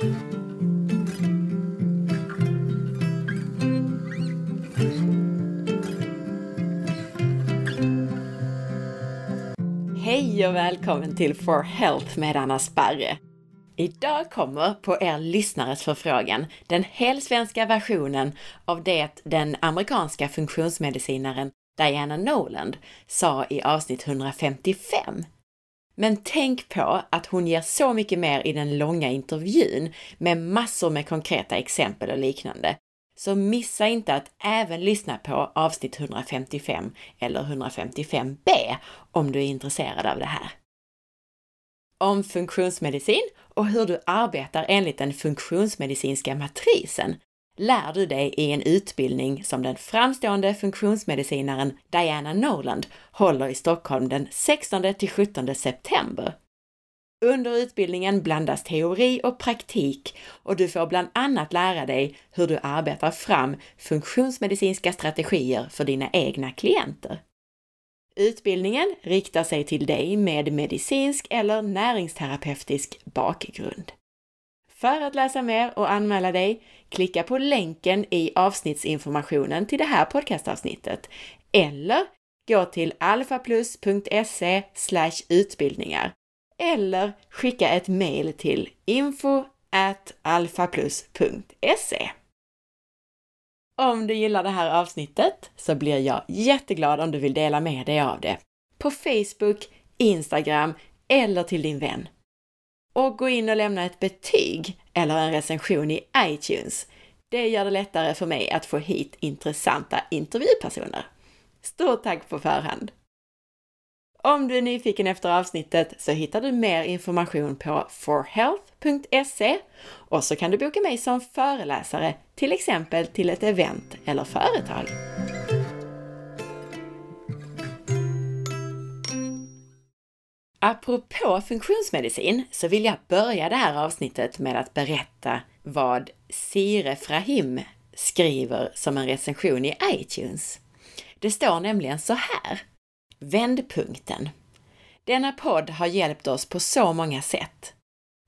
Hej och välkommen till For Health med Anna Sparre. Idag kommer på er lyssnares förfrågan den helsvenska versionen av det den amerikanska funktionsmedicinaren Diana Noland sa i avsnitt 155. Men tänk på att hon ger så mycket mer i den långa intervjun med massor med konkreta exempel och liknande. Så missa inte att även lyssna på avsnitt 155 eller 155b om du är intresserad av det här. Om funktionsmedicin och hur du arbetar enligt den funktionsmedicinska matrisen lär du dig i en utbildning som den framstående funktionsmedicinaren Diana Noland håller i Stockholm den 16 till 17 september. Under utbildningen blandas teori och praktik och du får bland annat lära dig hur du arbetar fram funktionsmedicinska strategier för dina egna klienter. Utbildningen riktar sig till dig med medicinsk eller näringsterapeutisk bakgrund. För att läsa mer och anmäla dig, klicka på länken i avsnittsinformationen till det här podcastavsnittet eller gå till alfaplus.se utbildningar eller skicka ett mejl till info alfaplus.se. Om du gillar det här avsnittet så blir jag jätteglad om du vill dela med dig av det på Facebook, Instagram eller till din vän. Och gå in och lämna ett betyg eller en recension i iTunes. Det gör det lättare för mig att få hit intressanta intervjupersoner. Stort tack på förhand! Om du är nyfiken efter avsnittet så hittar du mer information på forhealth.se och så kan du boka mig som föreläsare, till exempel till ett event eller företag. Apropå funktionsmedicin så vill jag börja det här avsnittet med att berätta vad Sire Frahim skriver som en recension i iTunes. Det står nämligen så här. Vändpunkten. Denna podd har hjälpt oss på så många sätt.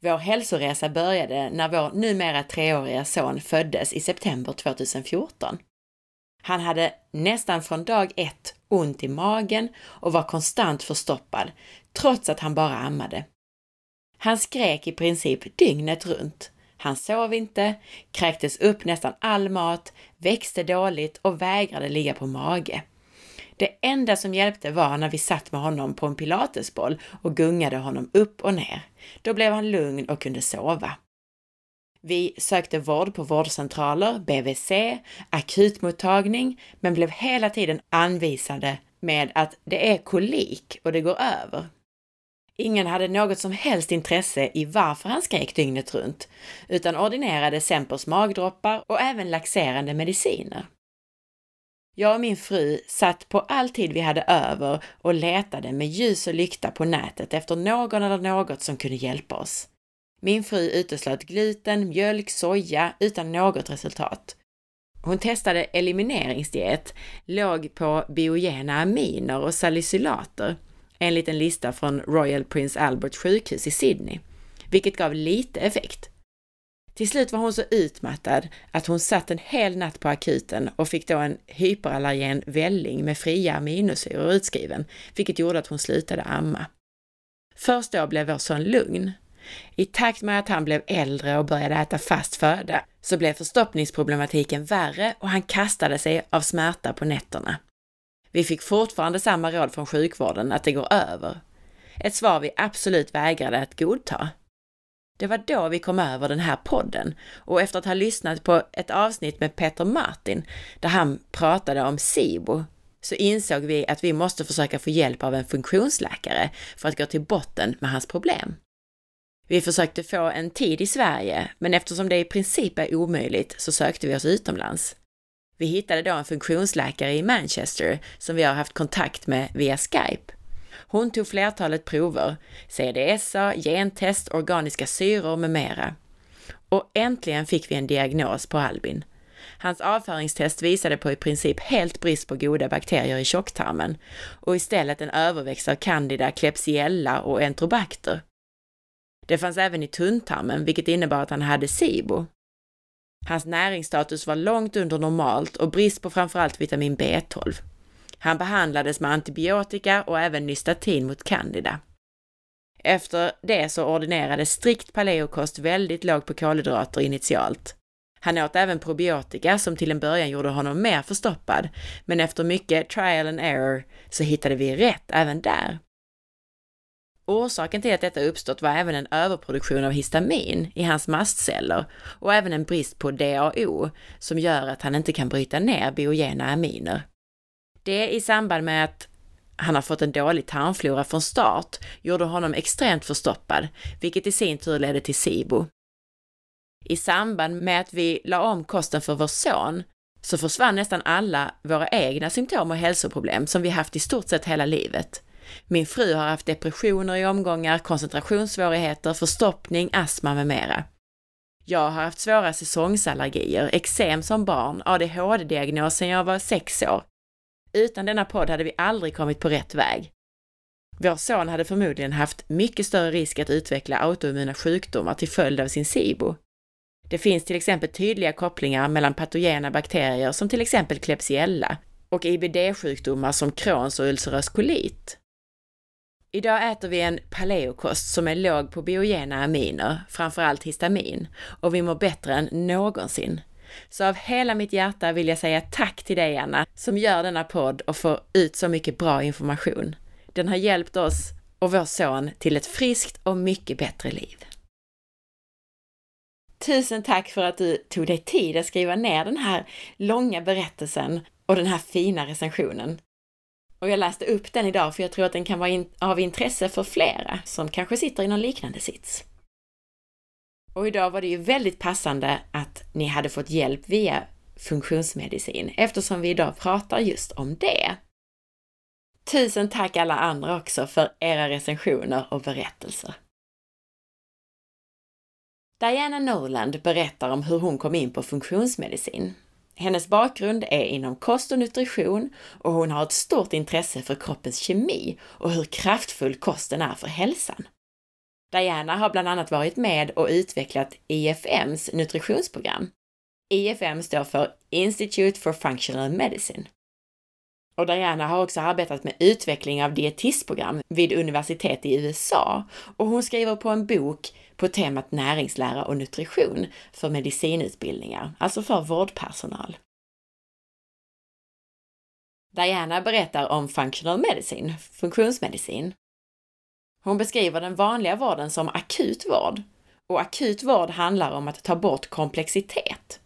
Vår hälsoresa började när vår numera treåriga son föddes i september 2014. Han hade nästan från dag ett ont i magen och var konstant förstoppad, trots att han bara ammade. Han skrek i princip dygnet runt. Han sov inte, kräktes upp nästan all mat, växte dåligt och vägrade ligga på mage. Det enda som hjälpte var när vi satt med honom på en pilatesboll och gungade honom upp och ner. Då blev han lugn och kunde sova. Vi sökte vård på vårdcentraler, BVC, akutmottagning, men blev hela tiden anvisade med att det är kolik och det går över. Ingen hade något som helst intresse i varför han skrek dygnet runt, utan ordinerade Sempers magdroppar och även laxerande mediciner. Jag och min fru satt på all tid vi hade över och letade med ljus och lykta på nätet efter någon eller något som kunde hjälpa oss. Min fru uteslöt gluten, mjölk, soja utan något resultat. Hon testade elimineringsdiet, låg på biogena aminer och salicylater enligt en lista från Royal Prince Albert sjukhus i Sydney, vilket gav lite effekt. Till slut var hon så utmattad att hon satt en hel natt på akuten och fick då en hyperallergen välling med fria aminosyror utskriven, vilket gjorde att hon slutade amma. Först då blev vår son lugn. I takt med att han blev äldre och började äta fast föda så blev förstoppningsproblematiken värre och han kastade sig av smärta på nätterna. Vi fick fortfarande samma råd från sjukvården att det går över. Ett svar vi absolut vägrade att godta. Det var då vi kom över den här podden och efter att ha lyssnat på ett avsnitt med Peter Martin där han pratade om SIBO så insåg vi att vi måste försöka få hjälp av en funktionsläkare för att gå till botten med hans problem. Vi försökte få en tid i Sverige, men eftersom det i princip är omöjligt så sökte vi oss utomlands. Vi hittade då en funktionsläkare i Manchester som vi har haft kontakt med via Skype. Hon tog flertalet prover, CDSA, gentest, organiska syror med mera. Och äntligen fick vi en diagnos på Albin. Hans avföringstest visade på i princip helt brist på goda bakterier i tjocktarmen och istället en överväxt av candida, klebsiella och enterobacter. Det fanns även i tunntarmen, vilket innebar att han hade SIBO. Hans näringsstatus var långt under normalt och brist på framförallt vitamin B12. Han behandlades med antibiotika och även nystatin mot candida. Efter det så ordinerades strikt paleokost väldigt låg på kolhydrater initialt. Han åt även probiotika som till en början gjorde honom mer förstoppad, men efter mycket trial and error så hittade vi rätt även där. Orsaken till att detta uppstått var även en överproduktion av histamin i hans mastceller och även en brist på DAO som gör att han inte kan bryta ner biogena aminer. Det i samband med att han har fått en dålig tarmflora från start gjorde honom extremt förstoppad, vilket i sin tur ledde till SIBO. I samband med att vi la om kosten för vår son så försvann nästan alla våra egna symptom och hälsoproblem som vi haft i stort sett hela livet. Min fru har haft depressioner i omgångar, koncentrationssvårigheter, förstoppning, astma med mera. Jag har haft svåra säsongsallergier, eksem som barn, ADHD-diagnos sedan jag var sex år. Utan denna podd hade vi aldrig kommit på rätt väg. Vår son hade förmodligen haft mycket större risk att utveckla autoimmuna sjukdomar till följd av sin SIBO. Det finns till exempel tydliga kopplingar mellan patogena bakterier som till exempel Klebsiella och IBD-sjukdomar som Crohns och ulcerös kolit. Idag äter vi en paleokost som är låg på biogena aminer, framförallt histamin, och vi mår bättre än någonsin. Så av hela mitt hjärta vill jag säga tack till dig Anna, som gör denna podd och får ut så mycket bra information. Den har hjälpt oss och vår son till ett friskt och mycket bättre liv. Tusen tack för att du tog dig tid att skriva ner den här långa berättelsen och den här fina recensionen. Och jag läste upp den idag för jag tror att den kan vara in av intresse för flera som kanske sitter i någon liknande sits. Och idag var det ju väldigt passande att ni hade fått hjälp via funktionsmedicin eftersom vi idag pratar just om det. Tusen tack alla andra också för era recensioner och berättelser. Diana Norland berättar om hur hon kom in på funktionsmedicin. Hennes bakgrund är inom kost och nutrition och hon har ett stort intresse för kroppens kemi och hur kraftfull kosten är för hälsan. Diana har bland annat varit med och utvecklat IFMs nutritionsprogram. IFM står för Institute for Functional Medicine. Och Diana har också arbetat med utveckling av dietistprogram vid universitet i USA och hon skriver på en bok på temat näringslära och nutrition för medicinutbildningar, alltså för vårdpersonal. Diana berättar om functional medicine, funktionsmedicin. Hon beskriver den vanliga vården som akut vård och akut vård handlar om att ta bort komplexitet.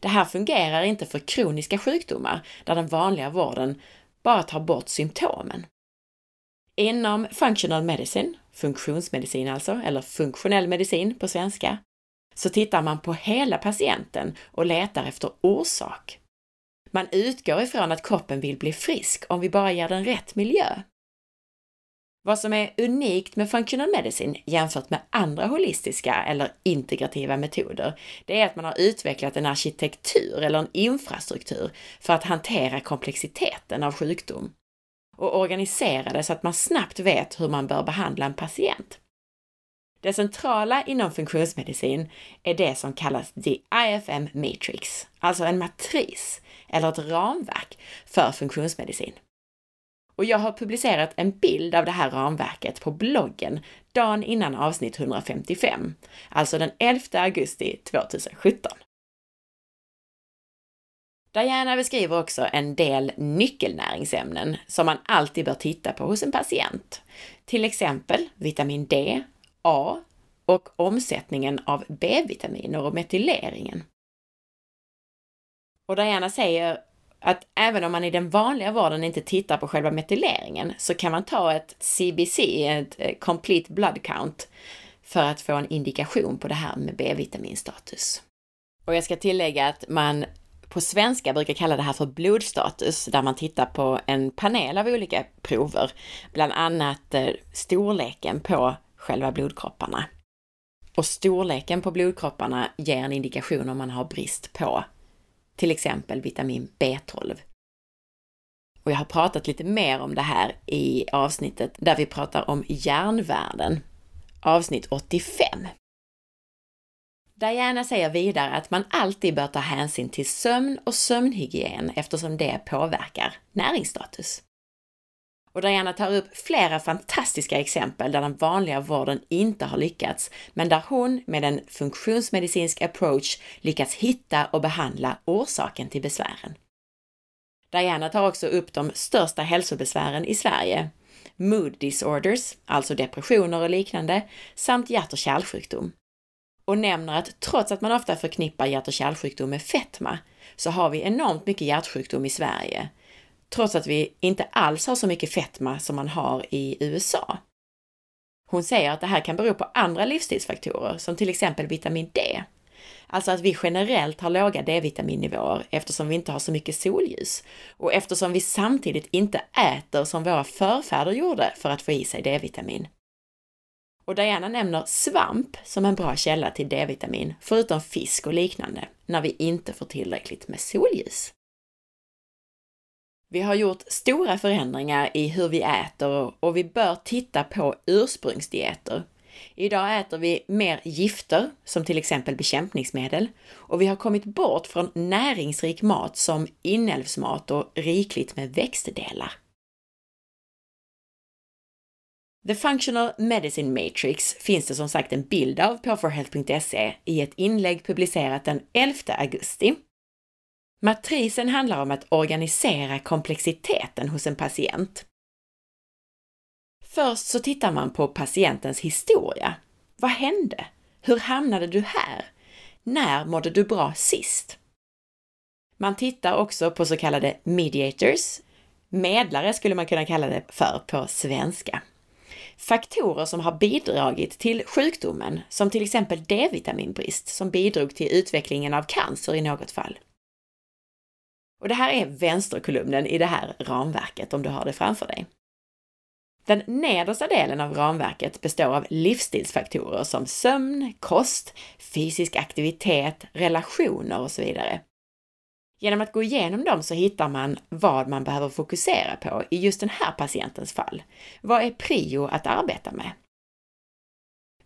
Det här fungerar inte för kroniska sjukdomar där den vanliga vården bara tar bort symptomen. Inom functional medicine, funktionsmedicin alltså, eller funktionell medicin på svenska, så tittar man på hela patienten och letar efter orsak. Man utgår ifrån att kroppen vill bli frisk om vi bara ger den rätt miljö. Vad som är unikt med functional medicine jämfört med andra holistiska eller integrativa metoder, det är att man har utvecklat en arkitektur eller en infrastruktur för att hantera komplexiteten av sjukdom och organisera det så att man snabbt vet hur man bör behandla en patient. Det centrala inom funktionsmedicin är det som kallas the IFM Matrix, alltså en matris eller ett ramverk för funktionsmedicin. Och jag har publicerat en bild av det här ramverket på bloggen dagen innan avsnitt 155, alltså den 11 augusti 2017. Diana beskriver också en del nyckelnäringsämnen som man alltid bör titta på hos en patient. Till exempel vitamin D, A och omsättningen av B-vitaminer och metyleringen. Och Diana säger att även om man i den vanliga vården inte tittar på själva metyleringen så kan man ta ett CBC, ett eh, Complete Blood Count, för att få en indikation på det här med B-vitaminstatus. Och jag ska tillägga att man på svenska brukar kalla det här för blodstatus, där man tittar på en panel av olika prover, bland annat eh, storleken på själva blodkropparna. Och storleken på blodkropparna ger en indikation om man har brist på till exempel vitamin B12. Och jag har pratat lite mer om det här i avsnittet där vi pratar om järnvärden. avsnitt 85. Diana säger vidare att man alltid bör ta hänsyn till sömn och sömnhygien eftersom det påverkar näringsstatus. Och Diana tar upp flera fantastiska exempel där den vanliga vården inte har lyckats, men där hon med en funktionsmedicinsk approach lyckats hitta och behandla orsaken till besvären. Diana tar också upp de största hälsobesvären i Sverige, mood disorders, alltså depressioner och liknande, samt hjärt och kärlsjukdom. Och nämner att trots att man ofta förknippar hjärt och kärlsjukdom med fetma, så har vi enormt mycket hjärtsjukdom i Sverige, trots att vi inte alls har så mycket fetma som man har i USA. Hon säger att det här kan bero på andra livsstilsfaktorer, som till exempel vitamin D. Alltså att vi generellt har låga D-vitaminnivåer eftersom vi inte har så mycket solljus och eftersom vi samtidigt inte äter som våra förfäder gjorde för att få i sig D-vitamin. Och Diana nämner svamp som en bra källa till D-vitamin, förutom fisk och liknande, när vi inte får tillräckligt med solljus. Vi har gjort stora förändringar i hur vi äter och vi bör titta på ursprungsdieter. Idag äter vi mer gifter, som till exempel bekämpningsmedel, och vi har kommit bort från näringsrik mat som inälvsmat och rikligt med växtdelar. The Functional Medicine Matrix finns det som sagt en bild av på forhealth.se i ett inlägg publicerat den 11 augusti Matrisen handlar om att organisera komplexiteten hos en patient. Först så tittar man på patientens historia. Vad hände? Hur hamnade du här? När mådde du bra sist? Man tittar också på så kallade mediators, medlare skulle man kunna kalla det för på svenska. Faktorer som har bidragit till sjukdomen, som till exempel D-vitaminbrist som bidrog till utvecklingen av cancer i något fall. Och det här är vänsterkolumnen i det här ramverket om du har det framför dig. Den nedersta delen av ramverket består av livsstilsfaktorer som sömn, kost, fysisk aktivitet, relationer och så vidare. Genom att gå igenom dem så hittar man vad man behöver fokusera på i just den här patientens fall. Vad är prio att arbeta med?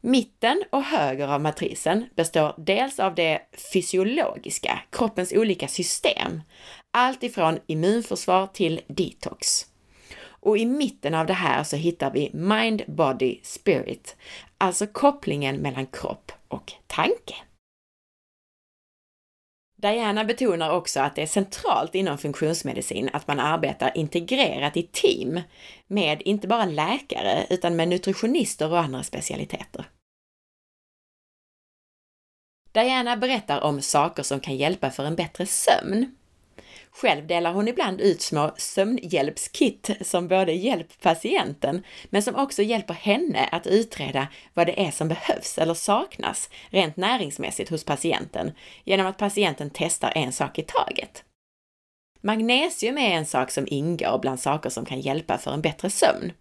Mitten och höger av matrisen består dels av det fysiologiska, kroppens olika system, allt ifrån immunförsvar till detox. Och i mitten av det här så hittar vi mind, body, spirit, alltså kopplingen mellan kropp och tanke. Diana betonar också att det är centralt inom funktionsmedicin att man arbetar integrerat i team med inte bara läkare utan med nutritionister och andra specialiteter. Diana berättar om saker som kan hjälpa för en bättre sömn. Själv delar hon ibland ut små sömnhjälpskit som både hjälper patienten, men som också hjälper henne att utreda vad det är som behövs eller saknas rent näringsmässigt hos patienten genom att patienten testar en sak i taget. Magnesium är en sak som ingår bland saker som kan hjälpa för en bättre sömn.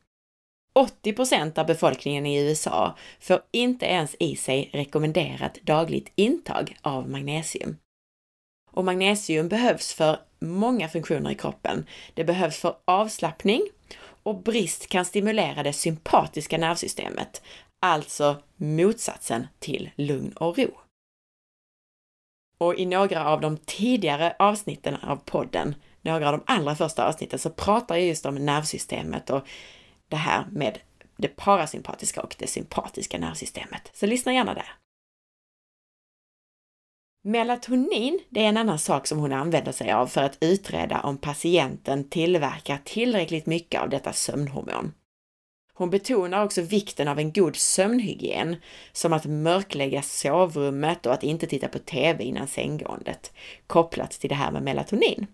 80 av befolkningen i USA får inte ens i sig rekommenderat dagligt intag av magnesium. Och magnesium behövs för många funktioner i kroppen. Det behövs för avslappning och brist kan stimulera det sympatiska nervsystemet, alltså motsatsen till lugn och ro. Och i några av de tidigare avsnitten av podden, några av de allra första avsnitten, så pratar jag just om nervsystemet och det här med det parasympatiska och det sympatiska nervsystemet. Så lyssna gärna där. Melatonin, det är en annan sak som hon använder sig av för att utreda om patienten tillverkar tillräckligt mycket av detta sömnhormon. Hon betonar också vikten av en god sömnhygien, som att mörklägga sovrummet och att inte titta på TV innan sänggåendet, kopplat till det här med melatonin.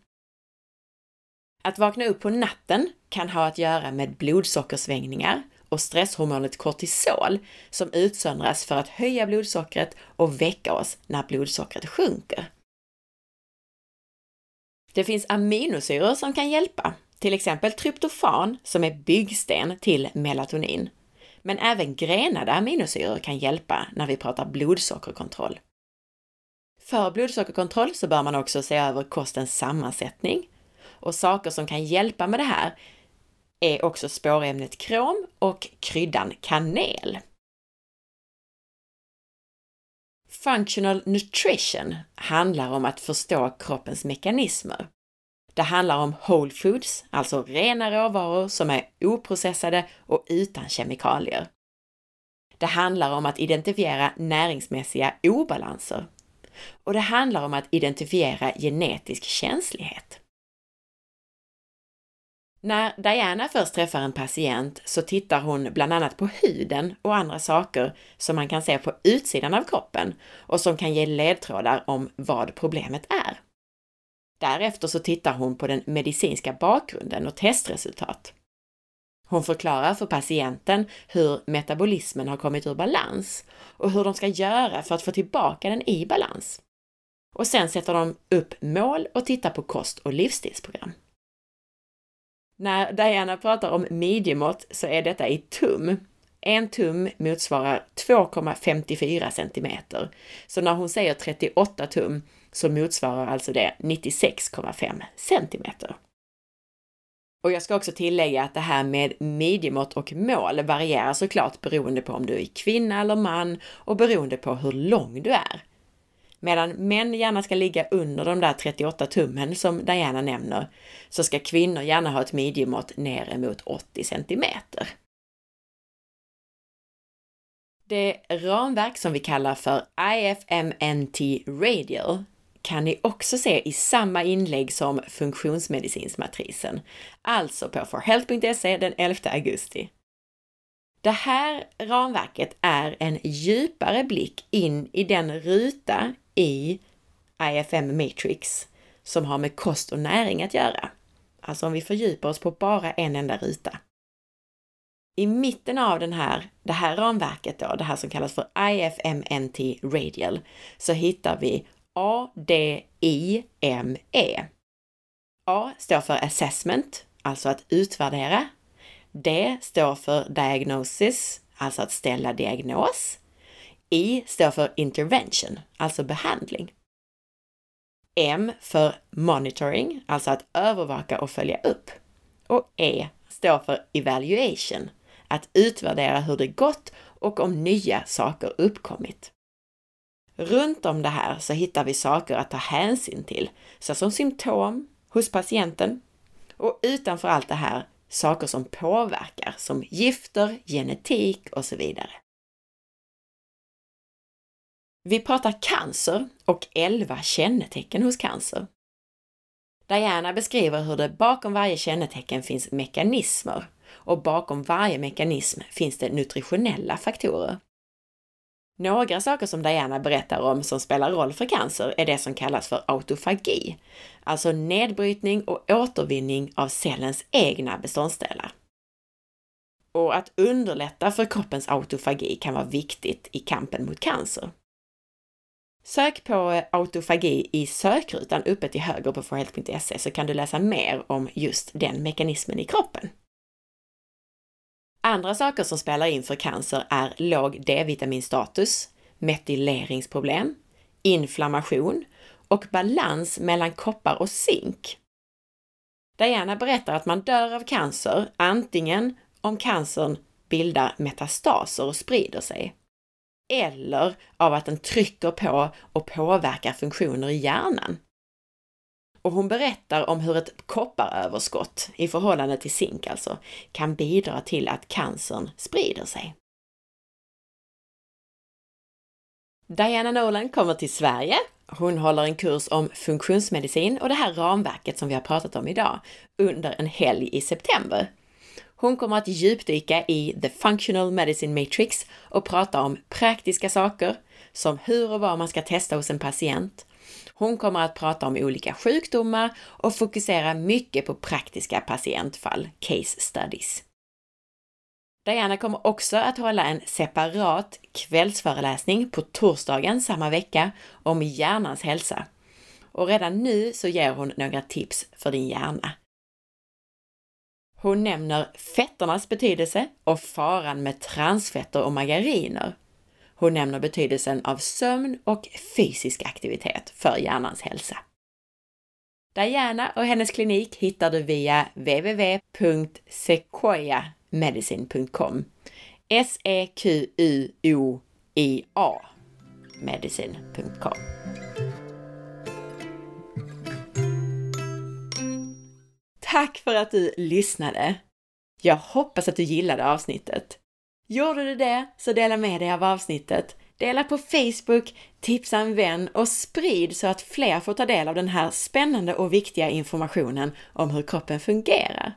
Att vakna upp på natten kan ha att göra med blodsockersvängningar och stresshormonet kortisol som utsöndras för att höja blodsockret och väcka oss när blodsockret sjunker. Det finns aminosyror som kan hjälpa, till exempel tryptofan som är byggsten till melatonin. Men även grenade aminosyror kan hjälpa när vi pratar blodsockerkontroll. För blodsockerkontroll så bör man också se över kostens sammansättning och saker som kan hjälpa med det här är också spårämnet krom och kryddan kanel. Functional nutrition handlar om att förstå kroppens mekanismer. Det handlar om whole foods, alltså rena råvaror som är oprocessade och utan kemikalier. Det handlar om att identifiera näringsmässiga obalanser. Och det handlar om att identifiera genetisk känslighet. När Diana först träffar en patient så tittar hon bland annat på huden och andra saker som man kan se på utsidan av kroppen och som kan ge ledtrådar om vad problemet är. Därefter så tittar hon på den medicinska bakgrunden och testresultat. Hon förklarar för patienten hur metabolismen har kommit ur balans och hur de ska göra för att få tillbaka den i balans. Och sen sätter de upp mål och tittar på kost och livsstilsprogram. När Diana pratar om midjemått så är detta i tum. En tum motsvarar 2,54 centimeter. Så när hon säger 38 tum så motsvarar alltså det 96,5 centimeter. Och jag ska också tillägga att det här med midjemått och mål varierar såklart beroende på om du är kvinna eller man och beroende på hur lång du är. Medan män gärna ska ligga under de där 38 tummen som Diana nämner, så ska kvinnor gärna ha ett midjemått ner emot 80 centimeter. Det ramverk som vi kallar för IFMNT Radial kan ni också se i samma inlägg som funktionsmedicinsmatrisen, alltså på forhealth.se den 11 augusti. Det här ramverket är en djupare blick in i den ruta i IFM Matrix som har med kost och näring att göra. Alltså om vi fördjupar oss på bara en enda ruta. I mitten av den här, det här ramverket då, det här som kallas för IFMNT Radial, så hittar vi A, D, I, M, E. A står för assessment, alltså att utvärdera. D står för diagnosis, alltså att ställa diagnos. I står för intervention, alltså behandling. M för monitoring, alltså att övervaka och följa upp. Och E står för evaluation, att utvärdera hur det gått och om nya saker uppkommit. Runt om det här så hittar vi saker att ta hänsyn till, såsom symptom hos patienten och utanför allt det här saker som påverkar, som gifter, genetik och så vidare. Vi pratar cancer och 11 kännetecken hos cancer. Diana beskriver hur det bakom varje kännetecken finns mekanismer och bakom varje mekanism finns det nutritionella faktorer. Några saker som Diana berättar om som spelar roll för cancer är det som kallas för autofagi, alltså nedbrytning och återvinning av cellens egna beståndsdelar. Och att underlätta för kroppens autofagi kan vara viktigt i kampen mot cancer. Sök på eh, autofagi i sökrutan uppe till höger på forhealth.se så kan du läsa mer om just den mekanismen i kroppen. Andra saker som spelar in för cancer är låg D-vitaminstatus, metyleringsproblem, inflammation och balans mellan koppar och zink. Diana berättar att man dör av cancer antingen om cancern bildar metastaser och sprider sig, eller av att den trycker på och påverkar funktioner i hjärnan. Och hon berättar om hur ett kopparöverskott i förhållande till zink alltså kan bidra till att cancern sprider sig. Diana Nolan kommer till Sverige. Hon håller en kurs om funktionsmedicin och det här ramverket som vi har pratat om idag under en helg i september. Hon kommer att djupdyka i The Functional Medicine Matrix och prata om praktiska saker som hur och vad man ska testa hos en patient, hon kommer att prata om olika sjukdomar och fokusera mycket på praktiska patientfall, case studies. Diana kommer också att hålla en separat kvällsföreläsning på torsdagen samma vecka om hjärnans hälsa. Och redan nu så ger hon några tips för din hjärna. Hon nämner fetternas betydelse och faran med transfetter och margariner hon nämner betydelsen av sömn och fysisk aktivitet för hjärnans hälsa. Diana och hennes klinik hittar du via www.sequoiamedicine.com S-E-Q-U-O-I-A. medicine.com Tack för att du lyssnade! Jag hoppas att du gillade avsnittet. Gjorde du det, så dela med dig av avsnittet. Dela på Facebook, tipsa en vän och sprid så att fler får ta del av den här spännande och viktiga informationen om hur kroppen fungerar.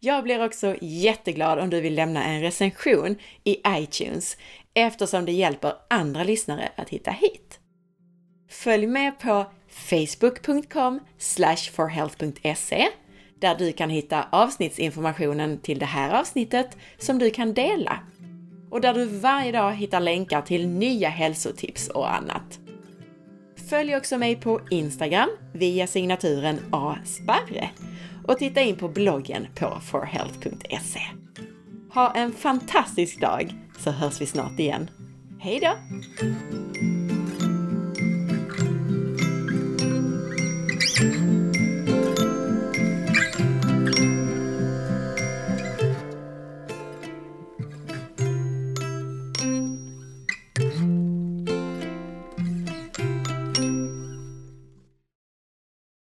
Jag blir också jätteglad om du vill lämna en recension i iTunes eftersom det hjälper andra lyssnare att hitta hit. Följ med på facebook.com forhealth.se där du kan hitta avsnittsinformationen till det här avsnittet som du kan dela och där du varje dag hittar länkar till nya hälsotips och annat. Följ också mig på Instagram via signaturen asparre och titta in på bloggen på forhealth.se. Ha en fantastisk dag så hörs vi snart igen. Hej då!